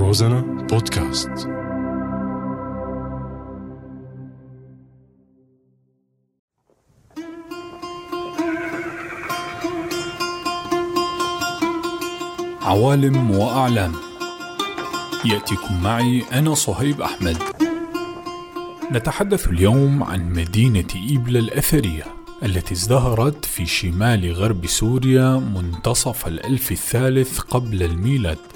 روزانا بودكاست. عوالم وأعلام. يأتيكم معي أنا صهيب أحمد. نتحدث اليوم عن مدينة إيبلا الأثرية التي ازدهرت في شمال غرب سوريا منتصف الألف الثالث قبل الميلاد.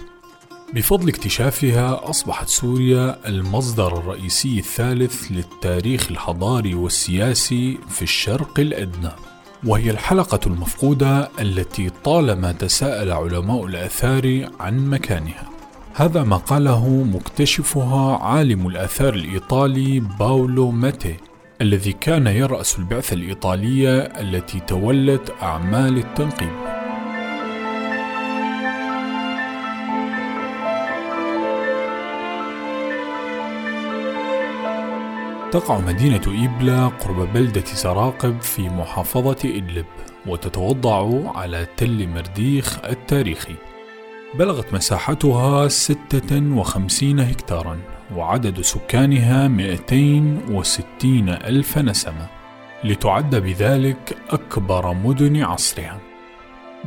بفضل اكتشافها أصبحت سوريا المصدر الرئيسي الثالث للتاريخ الحضاري والسياسي في الشرق الأدنى. وهي الحلقة المفقودة التي طالما تساءل علماء الآثار عن مكانها. هذا ما قاله مكتشفها عالم الآثار الإيطالي باولو ماتي الذي كان يرأس البعثة الإيطالية التي تولت أعمال التنقيب. تقع مدينة إيبلا قرب بلدة سراقب في محافظة إدلب وتتوضع على تل مرديخ التاريخي. بلغت مساحتها 56 هكتارا وعدد سكانها 260 ألف نسمة. لتعد بذلك أكبر مدن عصرها.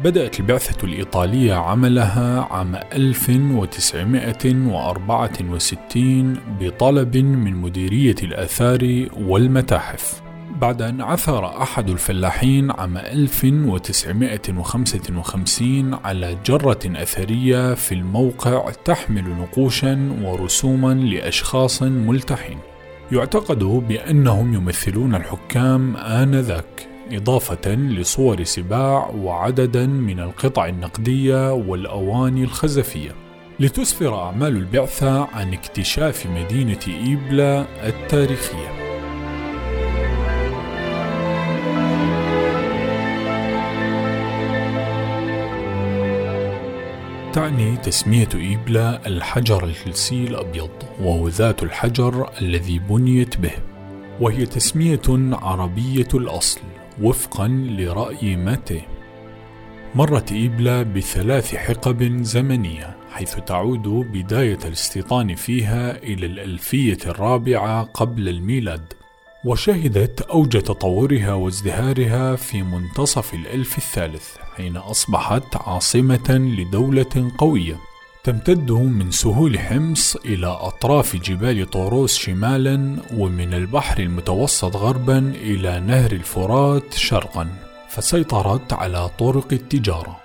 بدأت البعثة الإيطالية عملها عام 1964 بطلب من مديرية الآثار والمتاحف. بعد أن عثر أحد الفلاحين عام 1955 على جرة أثرية في الموقع تحمل نقوشا ورسوما لأشخاص ملتحين. يعتقد بأنهم يمثلون الحكام آنذاك. إضافة لصور سباع وعددا من القطع النقدية والأواني الخزفية. لتسفر أعمال البعثة عن اكتشاف مدينة إيبلا التاريخية. تعني تسمية إيبلا الحجر الهلسي الأبيض وهو ذات الحجر الذي بنيت به وهي تسمية عربية الأصل. وفقا لرأي ماتي مرت إيبلا بثلاث حقب زمنية حيث تعود بداية الاستيطان فيها إلى الألفية الرابعة قبل الميلاد وشهدت أوج تطورها وازدهارها في منتصف الألف الثالث حين أصبحت عاصمة لدولة قوية. تمتد من سهول حمص إلى أطراف جبال طوروس شمالا ومن البحر المتوسط غربا إلى نهر الفرات شرقا فسيطرت على طرق التجارة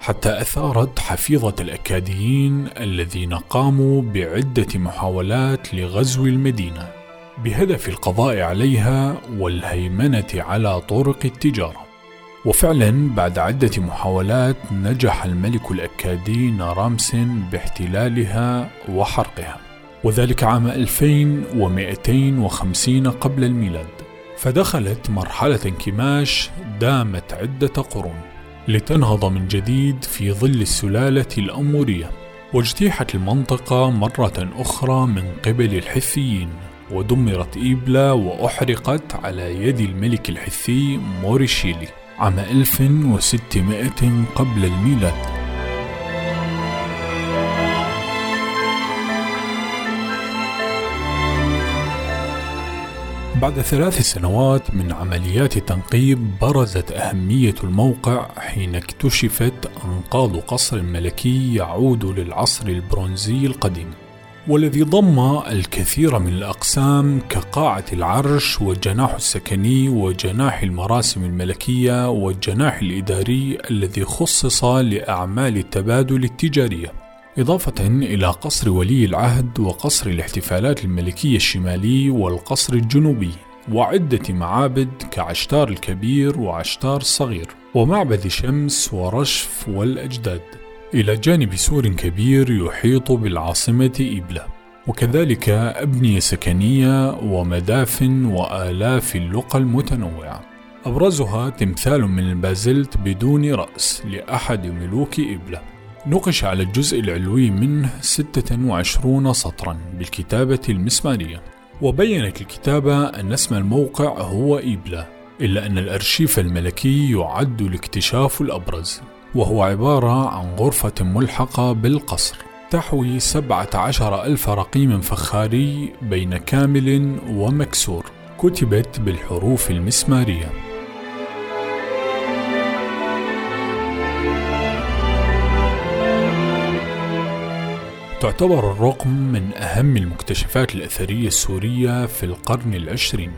حتى أثارت حفيظة الأكاديين الذين قاموا بعدة محاولات لغزو المدينة بهدف القضاء عليها والهيمنة على طرق التجارة. وفعلا بعد عدة محاولات نجح الملك الأكادي نارامسن باحتلالها وحرقها وذلك عام 2250 قبل الميلاد. فدخلت مرحلة انكماش دامت عدة قرون لتنهض من جديد في ظل السلالة الأمورية واجتيحت المنطقة مرة أخرى من قبل الحثيين ودمرت إيبلا وأحرقت على يد الملك الحثي موريشيلي. عام 1600 قبل الميلاد. بعد ثلاث سنوات من عمليات التنقيب برزت أهمية الموقع حين اكتشفت أنقاض قصر ملكي يعود للعصر البرونزي القديم. والذي ضم الكثير من الأقسام كقاعة العرش والجناح السكني وجناح المراسم الملكية والجناح الإداري الذي خصص لأعمال التبادل التجارية. إضافة إلى قصر ولي العهد وقصر الاحتفالات الملكية الشمالي والقصر الجنوبي وعدة معابد كعشتار الكبير وعشتار الصغير ومعبد شمس ورشف والأجداد. إلى جانب سور كبير يحيط بالعاصمة إبلة. وكذلك أبنية سكنية ومدافن وآلاف اللقى المتنوعة. أبرزها تمثال من البازلت بدون رأس لأحد ملوك إبلة. نقش على الجزء العلوي منه 26 سطرا بالكتابة المسمارية. وبينت الكتابة أن اسم الموقع هو إبلة إلا أن الأرشيف الملكي يعد الاكتشاف الأبرز. وهو عبارة عن غرفة ملحقة بالقصر. تحوي سبعة عشر ألف رقيم فخاري بين كامل ومكسور. كتبت بالحروف المسمارية. تعتبر الرقم من أهم المكتشفات الأثرية السورية في القرن العشرين.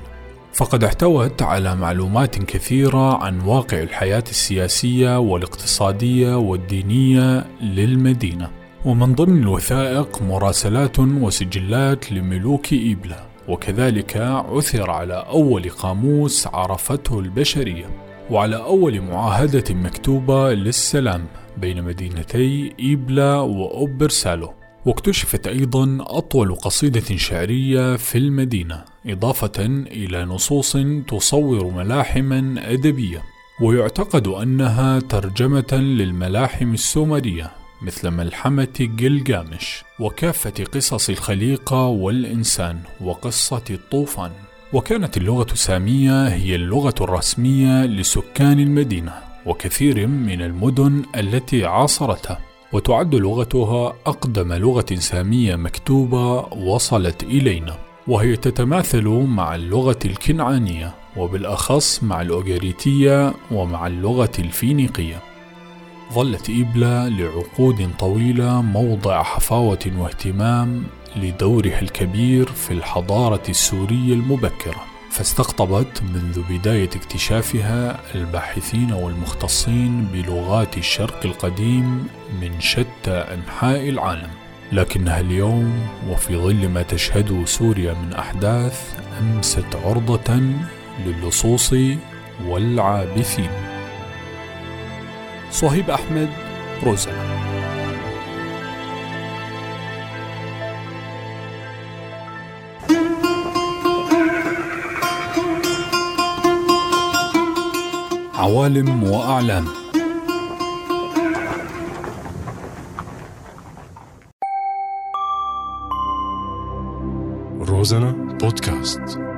فقد احتوت على معلومات كثيرة عن واقع الحياة السياسية والاقتصادية والدينية للمدينة. ومن ضمن الوثائق مراسلات وسجلات لملوك إيبلا وكذلك عثر على أول قاموس عرفته البشرية. وعلى أول معاهدة مكتوبة للسلام بين مدينتي إيبلا وأوبرسالو. واكتشفت أيضا أطول قصيدة شعرية في المدينة إضافة إلى نصوص تصور ملاحما أدبية ويعتقد أنها ترجمة للملاحم السومرية مثل ملحمة جلجامش وكافة قصص الخليقة والإنسان وقصة الطوفان. وكانت اللغة السامية هي اللغة الرسمية لسكان المدينة وكثير من المدن التي عاصرتها. وتعد لغتها أقدم لغة سامية مكتوبة وصلت إلينا وهي تتماثل مع اللغة الكنعانية وبالأخص مع الأوغاريتية ومع اللغة الفينيقية. ظلت إبلا لعقود طويلة موضع حفاوة واهتمام لدورها الكبير في الحضارة السورية المبكرة. فاستقطبت منذ بداية اكتشافها الباحثين والمختصين بلغات الشرق القديم من شتى أنحاء العالم. لكنها اليوم وفي ظل ما تشهده سوريا من أحداث أمست عرضة للصوص والعابثين. صهيب أحمد روزانا عوالم وأعلام. روزانا بودكاست.